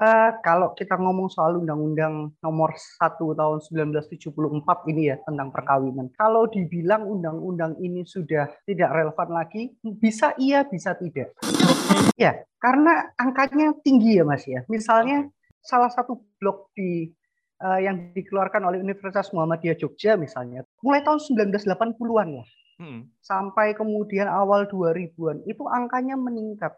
Uh, kalau kita ngomong soal Undang-Undang Nomor 1 Tahun 1974 ini ya tentang perkawinan, kalau dibilang undang-undang ini sudah tidak relevan lagi, bisa iya, bisa tidak. Ya, karena angkanya tinggi ya Mas ya. Misalnya salah satu blok di uh, yang dikeluarkan oleh Universitas Muhammadiyah Jogja misalnya, mulai tahun 1980-an lah. Hmm. Sampai kemudian awal 2000-an, itu angkanya meningkat.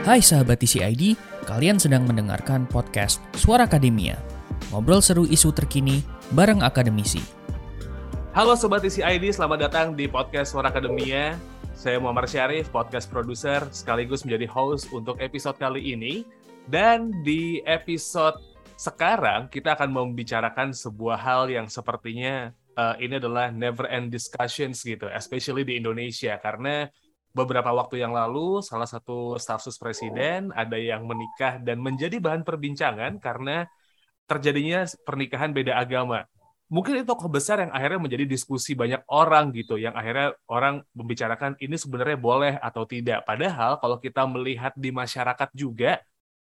Hai sahabat TCID, kalian sedang mendengarkan podcast Suara Akademia. Ngobrol seru isu terkini bareng akademisi. Halo Sobat TCID, selamat datang di podcast Suara Akademia. Saya Muhammad Syarif, podcast produser sekaligus menjadi host untuk episode kali ini. Dan di episode sekarang kita akan membicarakan sebuah hal yang sepertinya uh, ini adalah never end discussions gitu, especially di Indonesia karena beberapa waktu yang lalu salah satu staf sus presiden ada yang menikah dan menjadi bahan perbincangan karena terjadinya pernikahan beda agama. Mungkin itu tokoh besar yang akhirnya menjadi diskusi banyak orang gitu, yang akhirnya orang membicarakan ini sebenarnya boleh atau tidak. Padahal kalau kita melihat di masyarakat juga,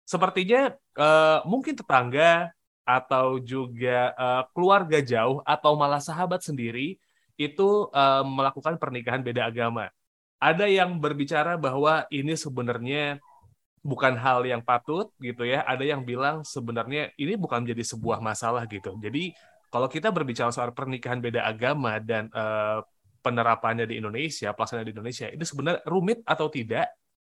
sepertinya uh, mungkin tetangga atau juga uh, keluarga jauh atau malah sahabat sendiri itu uh, melakukan pernikahan beda agama ada yang berbicara bahwa ini sebenarnya bukan hal yang patut gitu ya. Ada yang bilang sebenarnya ini bukan menjadi sebuah masalah gitu. Jadi kalau kita berbicara soal pernikahan beda agama dan uh, penerapannya di Indonesia, pelaksanaan di Indonesia, ini sebenarnya rumit atau tidak?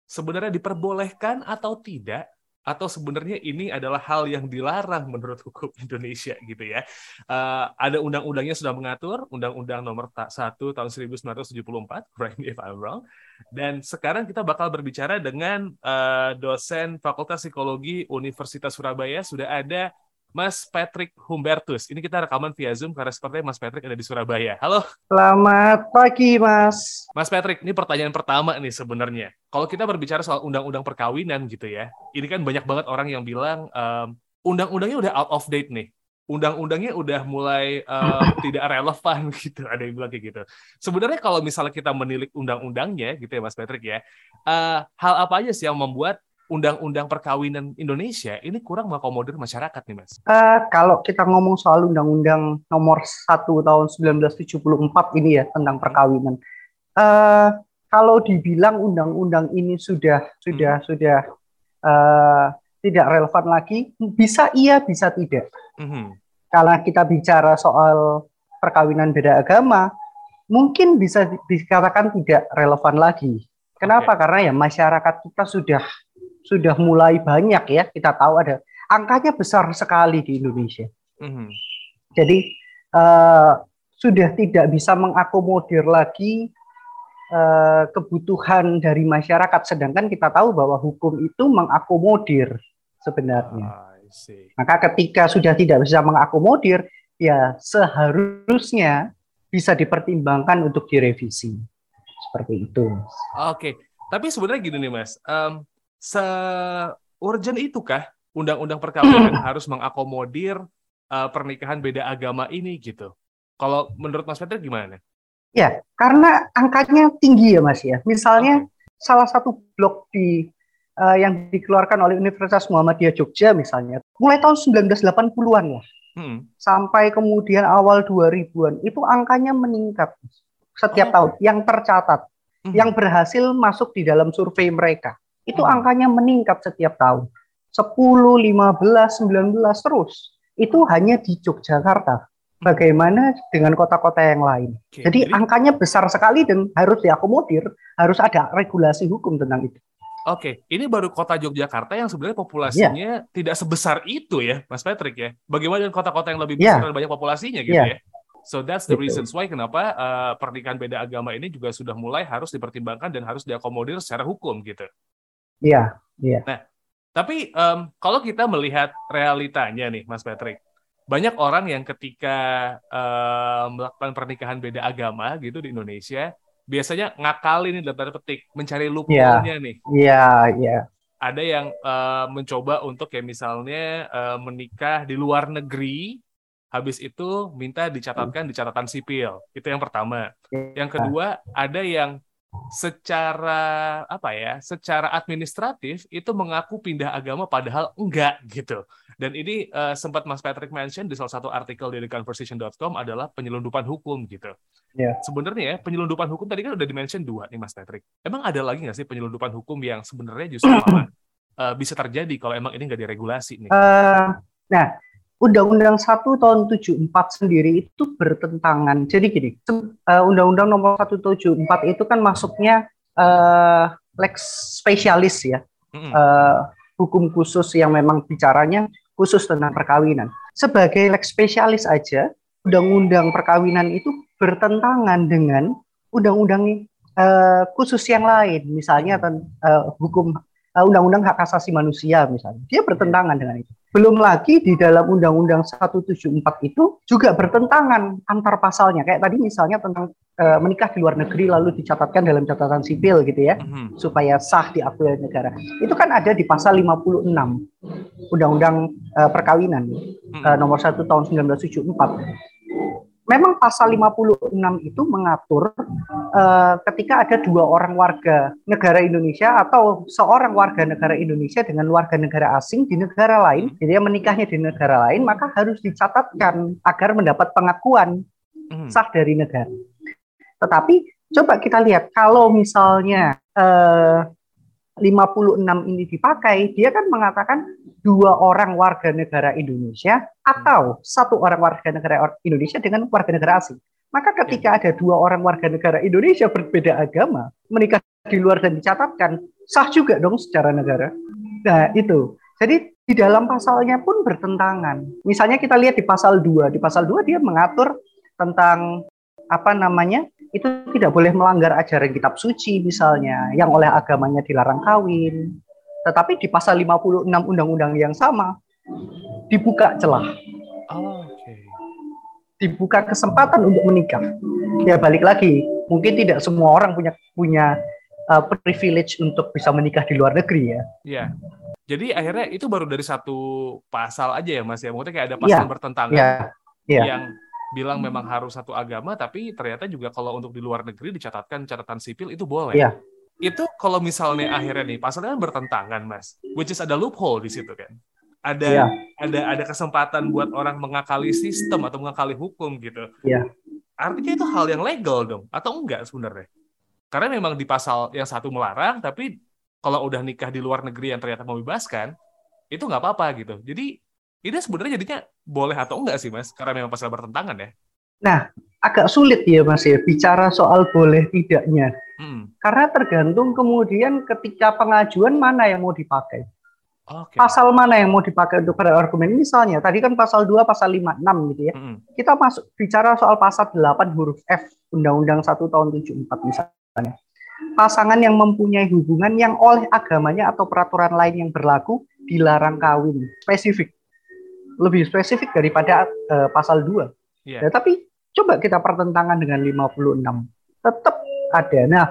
Sebenarnya diperbolehkan atau tidak? Atau sebenarnya ini adalah hal yang dilarang menurut hukum Indonesia gitu ya. Uh, ada undang-undangnya sudah mengatur, Undang-Undang Nomor 1 Tahun 1974, correct me if I'm wrong. Dan sekarang kita bakal berbicara dengan uh, dosen Fakultas Psikologi Universitas Surabaya sudah ada Mas Patrick Humbertus. Ini kita rekaman via Zoom karena sepertinya Mas Patrick ada di Surabaya. Halo. Selamat pagi, Mas. Mas Patrick, ini pertanyaan pertama nih sebenarnya. Kalau kita berbicara soal undang-undang perkawinan gitu ya, ini kan banyak banget orang yang bilang um, undang-undangnya udah out of date nih. Undang-undangnya udah mulai uh, tidak relevan gitu. Ada yang bilang kayak gitu. Sebenarnya kalau misalnya kita menilik undang-undangnya gitu ya Mas Patrick ya, uh, hal apa aja sih yang membuat undang-undang perkawinan Indonesia ini kurang mengakomodir masyarakat nih mas? Uh, kalau kita ngomong soal undang-undang nomor 1 tahun 1974 ini ya tentang perkawinan, uh, kalau dibilang undang-undang ini sudah sudah hmm. sudah uh, tidak relevan lagi, bisa iya bisa tidak. Hmm. Kalau kita bicara soal perkawinan beda agama, mungkin bisa dikatakan tidak relevan lagi. Kenapa? Okay. Karena ya masyarakat kita sudah sudah mulai banyak ya kita tahu ada angkanya besar sekali di Indonesia. Mm-hmm. Jadi uh, sudah tidak bisa mengakomodir lagi uh, kebutuhan dari masyarakat, sedangkan kita tahu bahwa hukum itu mengakomodir sebenarnya. Ah, Maka ketika sudah tidak bisa mengakomodir, ya seharusnya bisa dipertimbangkan untuk direvisi seperti itu. Oke, tapi sebenarnya gini nih mas, um, se-urgent itukah undang-undang perkawinan harus mengakomodir uh, pernikahan beda agama ini gitu? Kalau menurut Mas Peter gimana? Ya, karena angkanya tinggi ya Mas ya. Misalnya okay. salah satu blok di uh, yang dikeluarkan oleh Universitas Muhammadiyah Jogja misalnya, mulai tahun 1980-an lah. Hmm. Sampai kemudian awal 2000-an itu angkanya meningkat setiap oh. tahun yang tercatat, hmm. yang berhasil masuk di dalam survei mereka itu hmm. angkanya meningkat setiap tahun. 10, 15, 19 terus. Itu hanya di Yogyakarta. Bagaimana dengan kota-kota yang lain? Oke, jadi, jadi angkanya besar sekali dan harus diakomodir, harus ada regulasi hukum tentang itu. Oke, ini baru kota Yogyakarta yang sebenarnya populasinya yeah. tidak sebesar itu ya, Mas Patrick ya. Bagaimana dengan kota-kota yang lebih besar yeah. dan banyak populasinya gitu yeah. ya? So that's the reasons why kenapa uh, pernikahan beda agama ini juga sudah mulai harus dipertimbangkan dan harus diakomodir secara hukum gitu. Iya, iya. Nah, tapi um, kalau kita melihat realitanya nih, Mas Patrick, banyak orang yang ketika uh, melakukan pernikahan beda agama gitu di Indonesia, biasanya ngakalin nih dalam tanda petik, mencari iya. loophole-nya nih. Iya, iya. Ada yang uh, mencoba untuk kayak misalnya uh, menikah di luar negeri habis itu minta dicatatkan di catatan sipil. Itu yang pertama. Yang kedua, ada yang secara apa ya secara administratif itu mengaku pindah agama padahal enggak gitu. Dan ini uh, sempat Mas Patrick mention di salah satu artikel di theconversation.com adalah penyelundupan hukum gitu. Yeah. sebenarnya ya penyelundupan hukum tadi kan udah dimention dua nih Mas Patrick. Emang ada lagi nggak sih penyelundupan hukum yang sebenarnya justru malah uh, bisa terjadi kalau emang ini nggak diregulasi nih? Uh, nah Undang-Undang 1 tahun 74 sendiri itu bertentangan. Jadi gini, uh, Undang-Undang nomor 174 itu kan masuknya uh, lex spesialis ya. Uh, hukum khusus yang memang bicaranya khusus tentang perkawinan. Sebagai lex spesialis aja, undang-undang perkawinan itu bertentangan dengan undang-undang uh, khusus yang lain, misalnya uh, hukum undang-undang hak asasi manusia misalnya. Dia bertentangan dengan itu. Belum lagi di dalam Undang-Undang 174 itu juga bertentangan antar pasalnya. Kayak tadi misalnya tentang e, menikah di luar negeri lalu dicatatkan dalam catatan sipil gitu ya, mm-hmm. supaya sah diakui oleh negara. Itu kan ada di pasal 56 Undang-Undang e, Perkawinan mm-hmm. e, nomor 1 tahun 1974 memang pasal 56 itu mengatur uh, ketika ada dua orang warga negara Indonesia atau seorang warga negara Indonesia dengan warga negara asing di negara lain, jadi menikahnya di negara lain, maka harus dicatatkan agar mendapat pengakuan hmm. sah dari negara. Tetapi coba kita lihat kalau misalnya uh, 56 ini dipakai, dia kan mengatakan dua orang warga negara Indonesia atau satu orang warga negara Indonesia dengan warga negara asing. Maka ketika ada dua orang warga negara Indonesia berbeda agama, menikah di luar dan dicatatkan, sah juga dong secara negara. Nah, itu. Jadi di dalam pasalnya pun bertentangan. Misalnya kita lihat di pasal 2. Di pasal 2 dia mengatur tentang apa namanya? Itu tidak boleh melanggar ajaran kitab suci misalnya yang oleh agamanya dilarang kawin. Tetapi di pasal 56 undang-undang yang sama dibuka celah. Oh, okay. Dibuka kesempatan untuk menikah. Ya balik lagi, mungkin tidak semua orang punya punya uh, privilege untuk bisa menikah di luar negeri ya. Iya. Jadi akhirnya itu baru dari satu pasal aja ya Mas ya. Maksudnya kayak ada pasal ya, bertentangan ya, ya. yang bilang memang harus satu agama, tapi ternyata juga kalau untuk di luar negeri dicatatkan catatan sipil itu boleh. Yeah. Itu kalau misalnya akhirnya nih pasalnya kan bertentangan, Mas. Which is ada loophole di situ kan. Ada yeah. ada ada kesempatan buat orang mengakali sistem atau mengakali hukum gitu. Yeah. Artinya itu hal yang legal dong atau enggak sebenarnya? Karena memang di pasal yang satu melarang, tapi kalau udah nikah di luar negeri yang ternyata membebaskan, itu nggak apa-apa gitu. Jadi ini sebenarnya jadinya boleh atau enggak sih mas? Karena memang pasal bertentangan ya. Nah, agak sulit ya mas ya bicara soal boleh tidaknya. Hmm. Karena tergantung kemudian ketika pengajuan mana yang mau dipakai. Okay. Pasal mana yang mau dipakai untuk berargumen? Misalnya, tadi kan pasal 2, pasal 5, 6 gitu ya. Hmm. Kita masuk bicara soal pasal 8 huruf F Undang-Undang 1 tahun 74 misalnya. Pasangan yang mempunyai hubungan yang oleh agamanya atau peraturan lain yang berlaku dilarang kawin. Spesifik lebih spesifik daripada uh, pasal 2. Yeah. Ya, tapi coba kita pertentangan dengan 56. Tetap ada. Nah,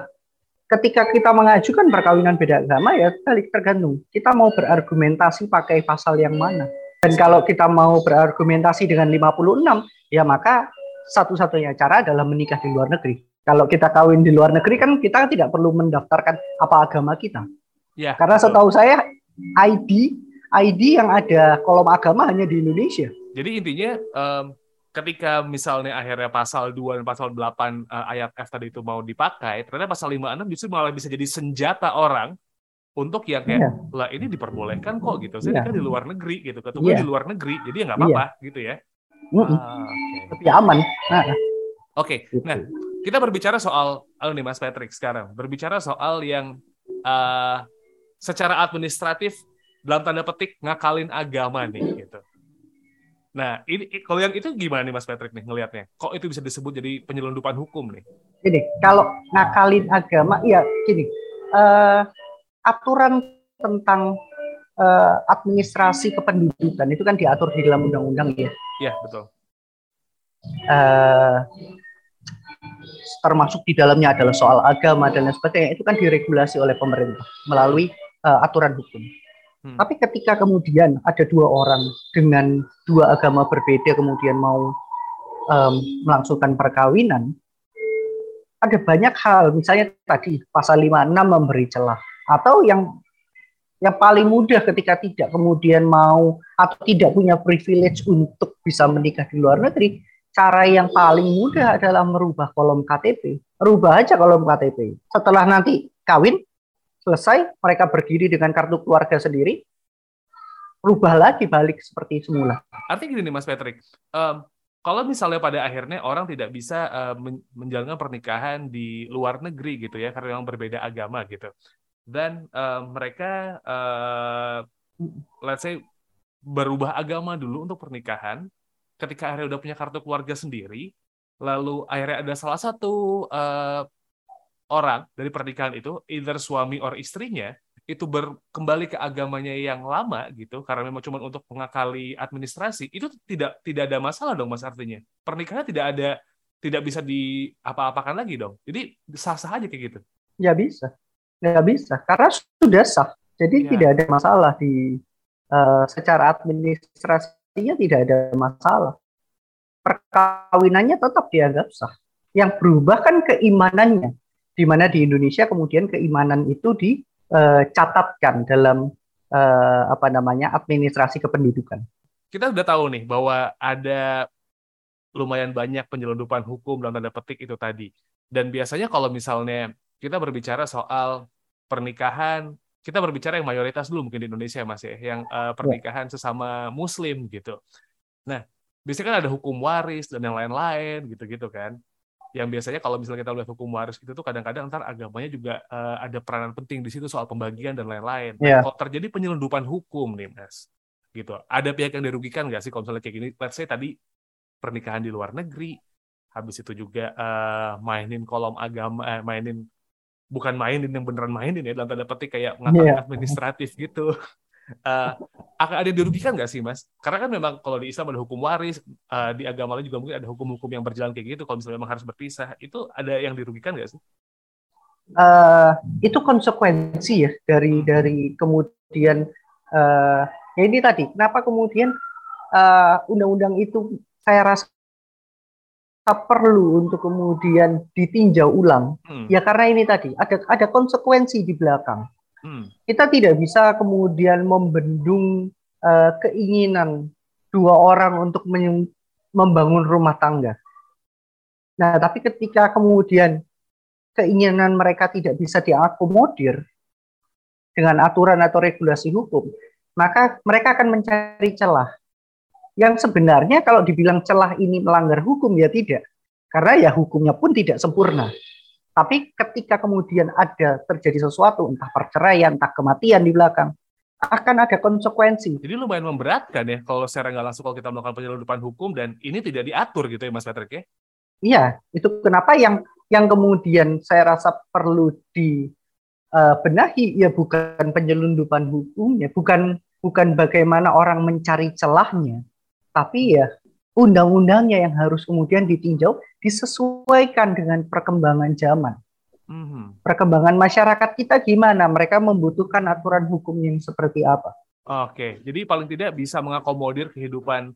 ketika kita mengajukan perkawinan beda agama ya balik tergantung. Kita mau berargumentasi pakai pasal yang mana. Dan kalau kita mau berargumentasi dengan 56, ya maka satu-satunya cara adalah menikah di luar negeri. Kalau kita kawin di luar negeri kan kita tidak perlu mendaftarkan apa agama kita. Ya, Karena setahu saya ID ID yang ada kolom agama hanya di Indonesia. Jadi intinya um, ketika misalnya akhirnya pasal 2 dan pasal 8 uh, eh, ayat F tadi itu mau dipakai, ternyata pasal 56 justru malah bisa jadi senjata orang untuk yang kayak yeah. lah ini diperbolehkan kok gitu. Saya yeah. kan di luar negeri gitu, ketemu yeah. di luar negeri, jadi ya nggak apa-apa yeah. gitu ya. Mm -hmm. ah, okay. Tapi aman. Nah. Oke, okay. Gitu. nah kita berbicara soal, oh nih Mas Patrick sekarang berbicara soal yang uh, secara administratif dalam tanda petik ngakalin agama nih gitu. Nah, ini kalau yang itu gimana nih Mas Patrick nih ngelihatnya? Kok itu bisa disebut jadi penyelundupan hukum nih? Gini, kalau ngakalin agama, ya gini, uh, aturan tentang uh, administrasi kependudukan itu kan diatur di dalam undang-undang ya. Iya betul. Uh, termasuk di dalamnya adalah soal agama dan lain sebagainya itu kan diregulasi oleh pemerintah melalui uh, aturan hukum. Hmm. Tapi ketika kemudian ada dua orang dengan dua agama berbeda kemudian mau um, melangsungkan perkawinan, ada banyak hal, misalnya tadi pasal 56 memberi celah atau yang yang paling mudah ketika tidak kemudian mau atau tidak punya privilege untuk bisa menikah di luar negeri, cara yang paling mudah adalah merubah kolom KTP. Rubah aja kolom KTP. Setelah nanti kawin, selesai, mereka berdiri dengan kartu keluarga sendiri, rubah lagi balik seperti semula. Artinya gini nih Mas Patrick, um, kalau misalnya pada akhirnya orang tidak bisa uh, menjalankan pernikahan di luar negeri gitu ya karena memang berbeda agama gitu dan uh, mereka uh, let's say berubah agama dulu untuk pernikahan ketika akhirnya udah punya kartu keluarga sendiri lalu akhirnya ada salah satu uh, orang dari pernikahan itu either suami or istrinya itu berkembali ke agamanya yang lama gitu karena memang cuma untuk mengakali administrasi itu tidak tidak ada masalah dong mas artinya. Pernikahan tidak ada tidak bisa di apa-apakan lagi dong. Jadi sah-sah aja kayak gitu. Ya bisa. Nggak bisa. Karena sudah sah. Jadi ya. tidak ada masalah di uh, secara administrasinya tidak ada masalah. Perkawinannya tetap dianggap sah. Yang berubah kan keimanannya di mana di Indonesia kemudian keimanan itu di uh, catatkan dalam uh, apa namanya administrasi kependudukan. Kita sudah tahu nih bahwa ada lumayan banyak penyelundupan hukum dalam tanda petik itu tadi. Dan biasanya kalau misalnya kita berbicara soal pernikahan, kita berbicara yang mayoritas dulu mungkin di Indonesia Mas ya, yang uh, pernikahan sesama muslim gitu. Nah, biasanya kan ada hukum waris dan yang lain-lain gitu-gitu kan yang biasanya kalau misalnya kita lihat hukum waris itu tuh kadang-kadang ntar agamanya juga uh, ada peranan penting di situ soal pembagian dan lain-lain. Yeah. Kalau terjadi penyelundupan hukum nih, Mas, gitu. Ada pihak yang dirugikan nggak sih kalau misalnya kayak gini? Let's say tadi pernikahan di luar negeri, habis itu juga uh, mainin kolom agama, eh, mainin bukan mainin yang beneran mainin ya dalam tanda petik kayak ngangkat yeah. administratif gitu uh, akan ada yang dirugikan nggak sih mas? Karena kan memang kalau di Islam ada hukum waris, uh, di agama lain juga mungkin ada hukum-hukum yang berjalan kayak gitu. Kalau misalnya memang harus berpisah, itu ada yang dirugikan nggak sih? Uh, itu konsekuensi ya dari hmm. dari kemudian uh, ya ini tadi kenapa kemudian undang-undang uh, itu saya rasa perlu untuk kemudian ditinjau ulang hmm. ya karena ini tadi ada ada konsekuensi di belakang Hmm. Kita tidak bisa kemudian membendung uh, keinginan dua orang untuk membangun rumah tangga. Nah, tapi ketika kemudian keinginan mereka tidak bisa diakomodir dengan aturan atau regulasi hukum, maka mereka akan mencari celah. Yang sebenarnya kalau dibilang celah ini melanggar hukum ya tidak. Karena ya hukumnya pun tidak sempurna. Tapi ketika kemudian ada terjadi sesuatu, entah perceraian, entah kematian di belakang, akan ada konsekuensi. Jadi lumayan memberatkan ya kalau secara nggak langsung kalau kita melakukan penyelundupan hukum dan ini tidak diatur gitu ya Mas Patrick ya? Iya, itu kenapa yang yang kemudian saya rasa perlu dibenahi uh, ya bukan penyelundupan hukumnya, bukan bukan bagaimana orang mencari celahnya, tapi ya undang-undangnya yang harus kemudian ditinjau disesuaikan dengan perkembangan zaman. Mm-hmm. Perkembangan masyarakat kita gimana? Mereka membutuhkan aturan hukum yang seperti apa? Oke, jadi paling tidak bisa mengakomodir kehidupan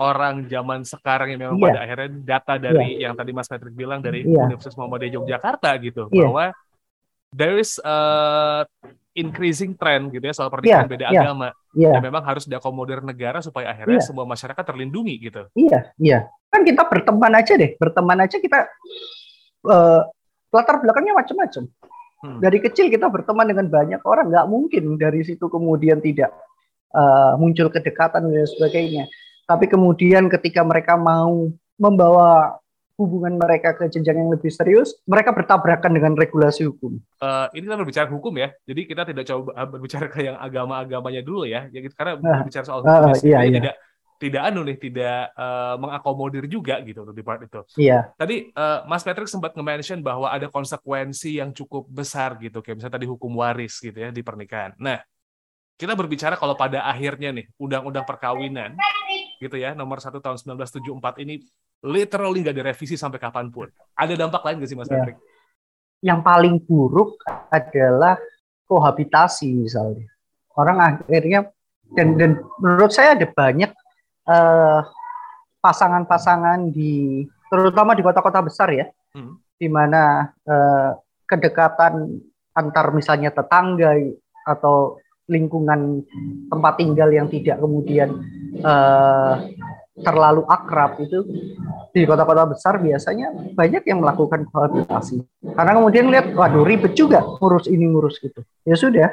orang zaman sekarang yang memang yeah. pada akhirnya data dari yeah. yang tadi Mas Patrick bilang dari yeah. Universitas Muhammadiyah Yogyakarta gitu yeah. bahwa there is a increasing trend gitu ya soal pernikahan yeah, beda yeah, agama yeah. dan memang harus diakomodir negara supaya akhirnya yeah. semua masyarakat terlindungi gitu. Iya, iya. Kan kita berteman aja deh, berteman aja kita uh, latar belakangnya macam-macam. Hmm. Dari kecil kita berteman dengan banyak orang, nggak mungkin dari situ kemudian tidak uh, muncul kedekatan dan sebagainya. Tapi kemudian ketika mereka mau membawa hubungan mereka ke jenjang yang lebih serius, mereka bertabrakan dengan regulasi hukum. Uh, ini kita berbicara hukum ya, jadi kita tidak coba berbicara ke yang agama-agamanya dulu ya, ya karena uh, berbicara soal hukum uh, iya, iya. tidak tidak anu nih, tidak uh, mengakomodir juga gitu di part itu. Iya. Tadi uh, Mas Patrick sempat nge-mention bahwa ada konsekuensi yang cukup besar gitu, kayak misalnya tadi hukum waris gitu ya di pernikahan. Nah, kita berbicara kalau pada akhirnya nih undang-undang perkawinan gitu ya nomor 1 tahun 1974 ini literally nggak direvisi sampai kapan pun. Ada dampak lain nggak sih Mas ya. Patrick? Yang paling buruk adalah kohabitasi misalnya. orang akhirnya dan dan menurut saya ada banyak uh, pasangan-pasangan di terutama di kota-kota besar ya, hmm. di mana uh, kedekatan antar misalnya tetangga atau lingkungan tempat tinggal yang tidak kemudian uh, terlalu akrab itu di kota-kota besar biasanya banyak yang melakukan kohabitasi karena kemudian lihat waduh ribet juga ngurus ini ngurus itu. Ya sudah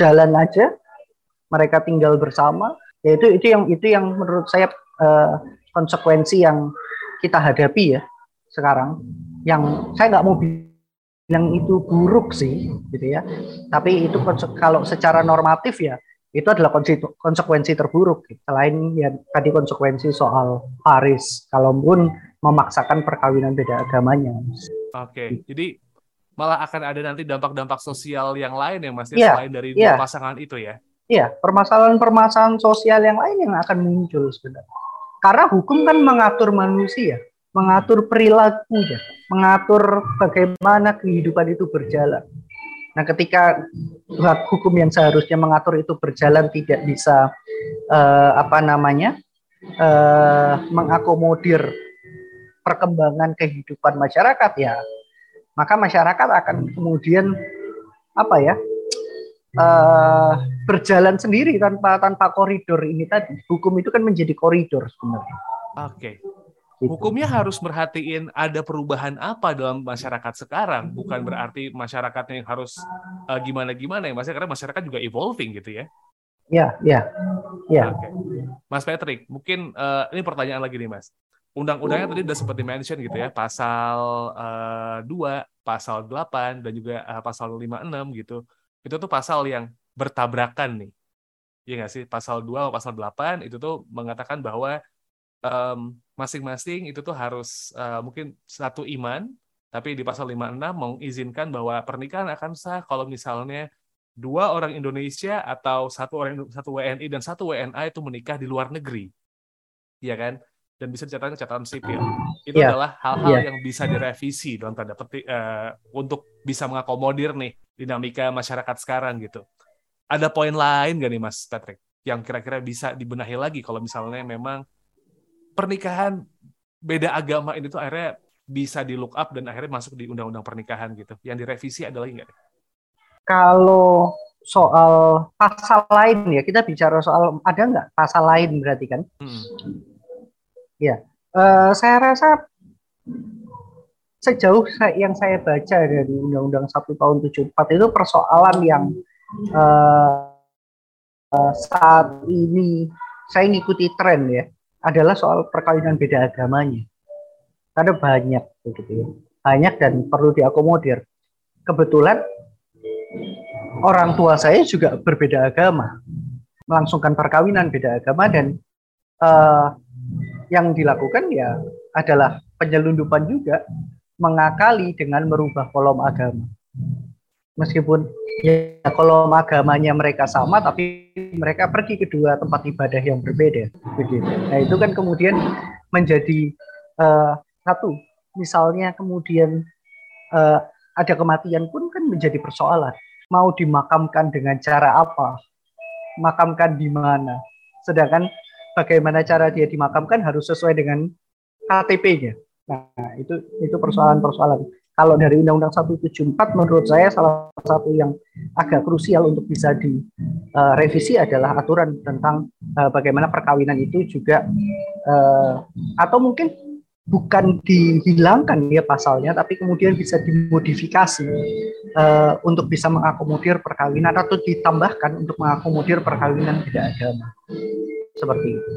jalan aja mereka tinggal bersama. Ya itu yang itu yang menurut saya uh, konsekuensi yang kita hadapi ya sekarang. Yang saya nggak mau bilang itu buruk sih gitu ya. Tapi itu kalau secara normatif ya itu adalah konsekuensi terburuk selain ya tadi konsekuensi soal Paris kalaupun memaksakan perkawinan beda agamanya oke jadi malah akan ada nanti dampak-dampak sosial yang lain yang masih ya, selain dari ya. pasangan itu ya Iya, permasalahan-permasalahan sosial yang lain yang akan muncul sebenarnya. Karena hukum kan mengatur manusia mengatur perilakunya, mengatur bagaimana kehidupan itu berjalan. Nah, ketika hukum yang seharusnya mengatur itu berjalan tidak bisa uh, apa namanya uh, mengakomodir perkembangan kehidupan masyarakat ya, maka masyarakat akan kemudian apa ya uh, berjalan sendiri tanpa tanpa koridor ini tadi. Hukum itu kan menjadi koridor sebenarnya. Oke. Okay. Hukumnya harus merhatiin ada perubahan apa dalam masyarakat sekarang, bukan berarti masyarakatnya yang harus uh, gimana-gimana ya, Mas. Karena masyarakat juga evolving gitu ya. Ya, ya, ya. Okay. Mas Patrick, mungkin uh, ini pertanyaan lagi nih, Mas. Undang-undangnya tadi udah seperti mention gitu ya, pasal uh, 2, pasal 8 dan juga uh, pasal 56 gitu. Itu tuh pasal yang bertabrakan nih. Iya nggak sih? Pasal 2 atau pasal 8 itu tuh mengatakan bahwa um, masing-masing itu tuh harus uh, mungkin satu iman, tapi di pasal 56 mengizinkan bahwa pernikahan akan sah kalau misalnya dua orang Indonesia atau satu orang satu WNI dan satu WNA itu menikah di luar negeri, ya kan? Dan bisa dicatatkan catatan sipil. Itu yeah. adalah hal-hal yeah. yang bisa direvisi dalam tanda petik uh, untuk bisa mengakomodir nih dinamika masyarakat sekarang gitu. Ada poin lain gak nih Mas Patrick yang kira-kira bisa dibenahi lagi kalau misalnya memang pernikahan beda agama ini tuh akhirnya bisa di look up dan akhirnya masuk di undang-undang pernikahan gitu. Yang direvisi adalah enggak? Kalau soal pasal lain ya kita bicara soal ada nggak pasal lain berarti kan? Hmm. Ya, uh, saya rasa sejauh yang saya baca dari Undang-Undang 1 tahun 74 itu persoalan yang uh, uh, saat ini saya ngikuti tren ya adalah soal perkawinan beda agamanya. Karena banyak begitu ya. Banyak dan perlu diakomodir. Kebetulan orang tua saya juga berbeda agama. Melangsungkan perkawinan beda agama dan uh, yang dilakukan ya adalah penyelundupan juga mengakali dengan merubah kolom agama. Meskipun ya kalau agamanya mereka sama tapi mereka pergi ke dua tempat ibadah yang berbeda begitu. Nah itu kan kemudian menjadi uh, satu. Misalnya kemudian uh, ada kematian pun kan menjadi persoalan. Mau dimakamkan dengan cara apa? Makamkan di mana? Sedangkan bagaimana cara dia dimakamkan harus sesuai dengan KTP-nya nah itu itu persoalan-persoalan kalau dari Undang-Undang 174 menurut saya salah satu yang agak krusial untuk bisa direvisi uh, adalah aturan tentang uh, bagaimana perkawinan itu juga uh, atau mungkin bukan dihilangkan ya pasalnya tapi kemudian bisa dimodifikasi untuk bisa mengakomodir perkawinan atau ditambahkan untuk mengakomodir perkawinan tidak agama seperti itu.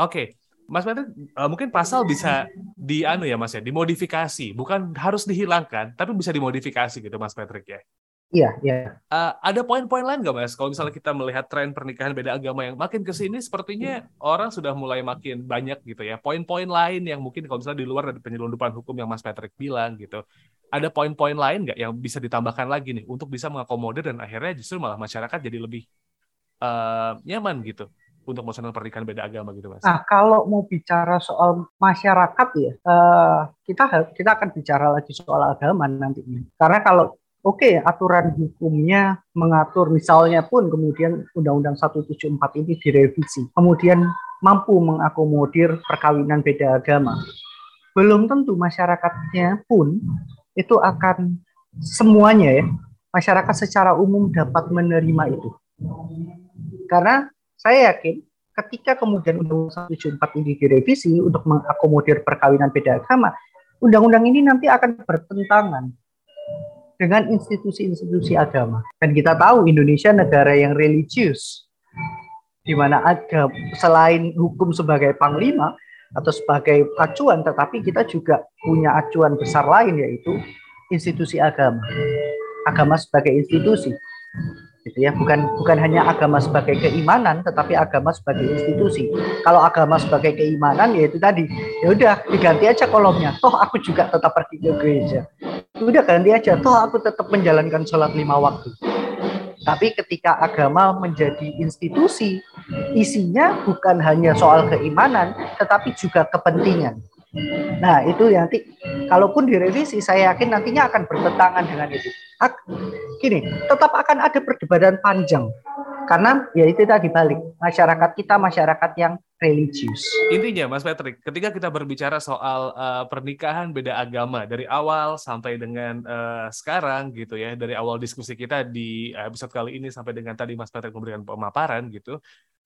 Oke, okay. Mas Patrick, uh, mungkin pasal bisa di anu ya Mas ya, dimodifikasi, bukan harus dihilangkan, tapi bisa dimodifikasi gitu Mas Patrick ya. Iya, iya. Uh, ada poin-poin lain nggak Mas? Kalau misalnya kita melihat tren pernikahan beda agama yang makin ke sini, sepertinya orang sudah mulai makin banyak gitu ya. Poin-poin lain yang mungkin kalau misalnya di luar dari penyelundupan hukum yang Mas Patrick bilang gitu. Ada poin-poin lain nggak yang bisa ditambahkan lagi nih untuk bisa mengakomodir dan akhirnya justru malah masyarakat jadi lebih uh, nyaman gitu untuk melaksanakan pernikahan beda agama gitu mas? Nah kalau mau bicara soal masyarakat ya uh, kita kita akan bicara lagi soal agama nanti karena kalau oke okay, aturan hukumnya mengatur misalnya pun kemudian Undang-Undang 174 ini direvisi, kemudian mampu mengakomodir perkawinan beda agama. Belum tentu masyarakatnya pun itu akan semuanya ya, masyarakat secara umum dapat menerima itu. Karena saya yakin ketika kemudian Undang-Undang 174 ini direvisi untuk mengakomodir perkawinan beda agama, undang-undang ini nanti akan bertentangan dengan institusi-institusi agama. Dan kita tahu Indonesia negara yang religius, di mana ada selain hukum sebagai panglima atau sebagai acuan, tetapi kita juga punya acuan besar lain yaitu institusi agama. Agama sebagai institusi gitu ya. Bukan bukan hanya agama sebagai keimanan tetapi agama sebagai institusi. Kalau agama sebagai keimanan ya itu tadi. Ya udah diganti aja kolomnya. Toh aku juga tetap pergi ke gereja. Udah ganti aja. Toh aku tetap menjalankan sholat lima waktu. Tapi ketika agama menjadi institusi isinya bukan hanya soal keimanan tetapi juga kepentingan Nah, itu nanti kalaupun direvisi, saya yakin nantinya akan bertentangan dengan itu. Gini, tetap akan ada perdebatan panjang. Karena ya itu tadi balik, masyarakat kita masyarakat yang religius. Intinya, Mas Patrick, ketika kita berbicara soal uh, pernikahan beda agama dari awal sampai dengan uh, sekarang gitu ya, dari awal diskusi kita di episode kali ini sampai dengan tadi Mas Patrick memberikan pemaparan gitu,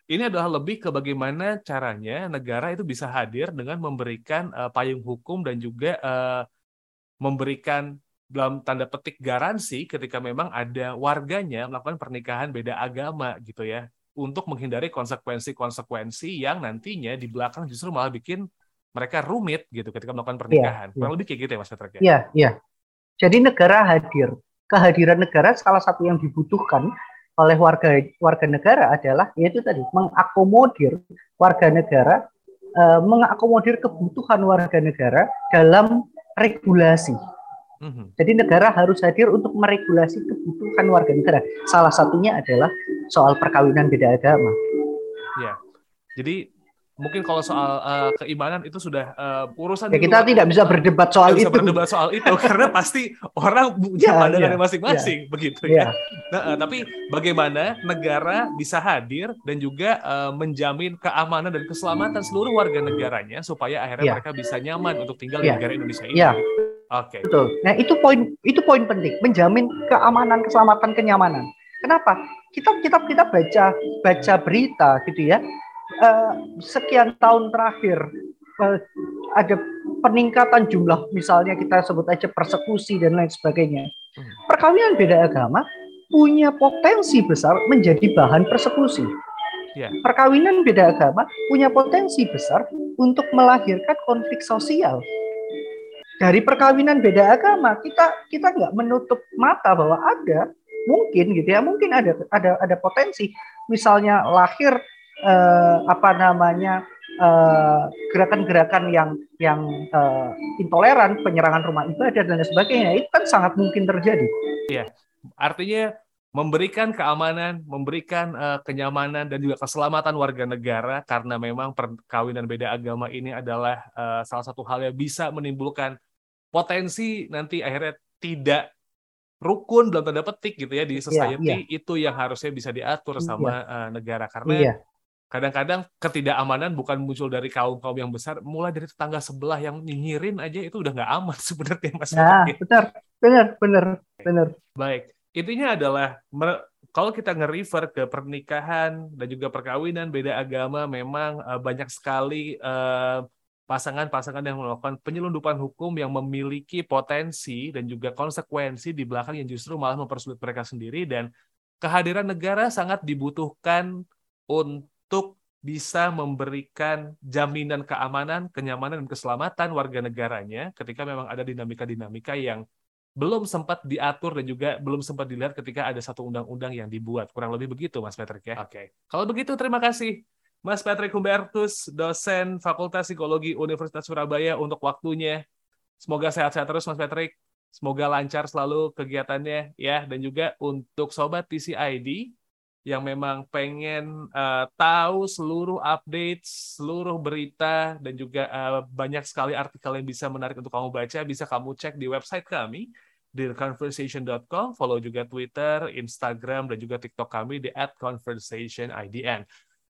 ini adalah lebih ke bagaimana caranya negara itu bisa hadir dengan memberikan uh, payung hukum dan juga uh, memberikan dalam tanda petik garansi ketika memang ada warganya melakukan pernikahan beda agama gitu ya untuk menghindari konsekuensi-konsekuensi yang nantinya di belakang justru malah bikin mereka rumit gitu ketika melakukan iya, pernikahan. Ya, Kurang ya. lebih kayak gitu ya Mas ya? Iya, iya. Jadi negara hadir. Kehadiran negara salah satu yang dibutuhkan oleh warga warga negara adalah yaitu tadi mengakomodir warga negara uh, mengakomodir kebutuhan warga negara dalam regulasi. Mm-hmm. Jadi negara harus hadir untuk meregulasi kebutuhan warga negara. Salah satunya adalah soal perkawinan beda agama. Ya. Jadi mungkin kalau soal uh, keimanan itu sudah uh, urusan ya, kita tidak bisa berdebat soal itu. Bisa berdebat soal itu karena pasti orang punya ya, pandangan ya, masing-masing ya, begitu ya. ya. Nah, uh, tapi bagaimana negara bisa hadir dan juga uh, menjamin keamanan dan keselamatan seluruh warga negaranya supaya akhirnya ya. mereka bisa nyaman untuk tinggal di negara Indonesia ini. Ya. Oke. Okay. Betul. Nah, itu poin itu poin penting, menjamin keamanan, keselamatan, kenyamanan. Kenapa? Kita kita kita baca baca berita gitu ya uh, sekian tahun terakhir uh, ada peningkatan jumlah misalnya kita sebut aja persekusi dan lain sebagainya. Hmm. Perkawinan beda agama punya potensi besar menjadi bahan persekusi. Yeah. Perkawinan beda agama punya potensi besar untuk melahirkan konflik sosial. Dari perkawinan beda agama kita kita nggak menutup mata bahwa ada mungkin gitu ya mungkin ada ada ada potensi misalnya lahir uh, apa namanya eh, gerakan-gerakan yang yang uh, intoleran, penyerangan rumah ibadah dan sebagainya itu kan sangat mungkin terjadi. Iya, artinya memberikan keamanan, memberikan uh, kenyamanan dan juga keselamatan warga negara karena memang perkawinan beda agama ini adalah uh, salah satu hal yang bisa menimbulkan potensi nanti akhirnya tidak rukun dalam tanda petik gitu ya di iya, society yeah, yeah. itu yang harusnya bisa diatur sama yeah. uh, negara karena yeah kadang-kadang ketidakamanan bukan muncul dari kaum kaum yang besar, mulai dari tetangga sebelah yang nyinyirin aja itu udah nggak aman sebenarnya mas. Nah, benar, benar, benar, benar. Baik, intinya adalah kalau kita nge-refer ke pernikahan dan juga perkawinan beda agama, memang uh, banyak sekali pasangan pasangan-pasangan yang melakukan penyelundupan hukum yang memiliki potensi dan juga konsekuensi di belakang yang justru malah mempersulit mereka sendiri dan kehadiran negara sangat dibutuhkan untuk untuk bisa memberikan jaminan keamanan, kenyamanan, dan keselamatan warga negaranya ketika memang ada dinamika-dinamika yang belum sempat diatur dan juga belum sempat dilihat ketika ada satu undang-undang yang dibuat. Kurang lebih begitu, Mas Patrick ya. Oke. Okay. Kalau begitu, terima kasih Mas Patrick Humbertus, dosen Fakultas Psikologi Universitas Surabaya untuk waktunya. Semoga sehat-sehat terus, Mas Patrick. Semoga lancar selalu kegiatannya ya. Dan juga untuk Sobat TCID, yang memang pengen uh, tahu seluruh update, seluruh berita, dan juga uh, banyak sekali artikel yang bisa menarik untuk kamu baca, bisa kamu cek di website kami di conversation.com, follow juga Twitter, Instagram, dan juga TikTok kami di @conversationidn.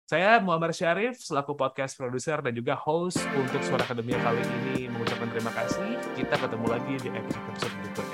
Saya Muhammad Syarif, selaku podcast produser dan juga host untuk Suara Akademia kali ini mengucapkan terima kasih. Kita ketemu lagi di episode-episode berikutnya.